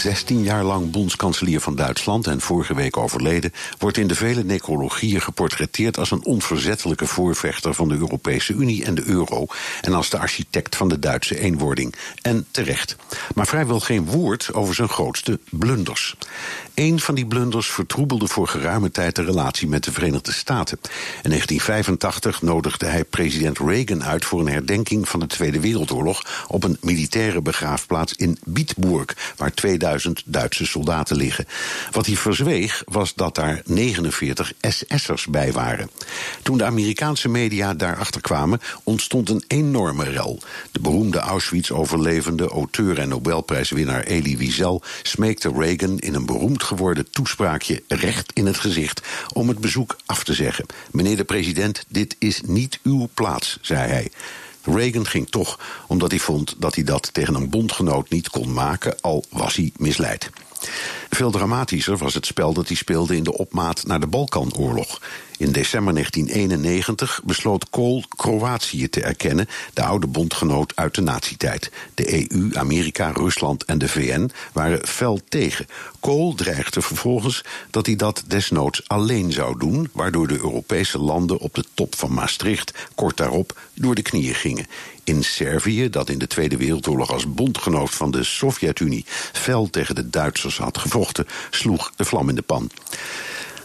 16 jaar lang bondskanselier van Duitsland en vorige week overleden, wordt in de vele necrologieën geportretteerd als een onverzettelijke voorvechter van de Europese Unie en de euro en als de architect van de Duitse eenwording. En terecht. Maar vrijwel geen woord over zijn grootste blunders. Een van die blunders vertroebelde voor geruime tijd de relatie met de Verenigde Staten. In 1985 nodigde hij president Reagan uit voor een herdenking van de Tweede Wereldoorlog op een militaire begraafplaats in Bietburg, waar 2000 Duitse soldaten liggen. Wat hij verzweeg was dat daar 49 SS'ers bij waren. Toen de Amerikaanse media daarachter kwamen, ontstond een enorme rel. De beroemde Auschwitz-overlevende auteur en Nobelprijswinnaar Elie Wiesel smeekte Reagan in een beroemd geworden toespraakje recht in het gezicht om het bezoek af te zeggen. Meneer de president, dit is niet uw plaats, zei hij. Reagan ging toch, omdat hij vond dat hij dat tegen een bondgenoot niet kon maken, al was hij misleid. Veel dramatischer was het spel dat hij speelde in de opmaat naar de Balkanoorlog. In december 1991 besloot Kool Kroatië te erkennen, de oude bondgenoot uit de nazietijd. De EU, Amerika, Rusland en de VN waren fel tegen. Kool dreigde vervolgens dat hij dat desnoods alleen zou doen, waardoor de Europese landen op de top van Maastricht kort daarop door de knieën gingen. In Servië, dat in de Tweede Wereldoorlog als bondgenoot van de Sovjet-Unie fel tegen de Duitsers had gevochten, sloeg de vlam in de pan.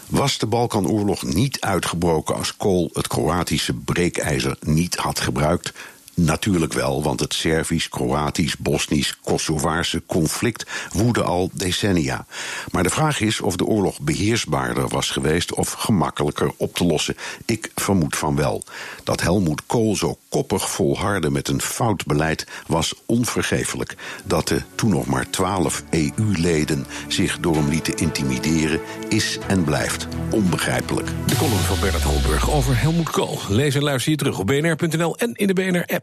Was de Balkanoorlog niet uitgebroken als Kool het Kroatische breekijzer niet had gebruikt? Natuurlijk wel, want het Servisch, Kroatisch, Bosnisch, Kosovaarse conflict woedde al decennia. Maar de vraag is of de oorlog beheersbaarder was geweest of gemakkelijker op te lossen. Ik vermoed van wel. Dat Helmoet Kool zo koppig volhardde met een fout beleid was onvergeeflijk. Dat de toen nog maar twaalf EU-leden zich door hem lieten intimideren is en blijft onbegrijpelijk. De column van Bernard Holberg over Helmoet Kool. Lees en luister je terug op bnr.nl en in de BNR-app.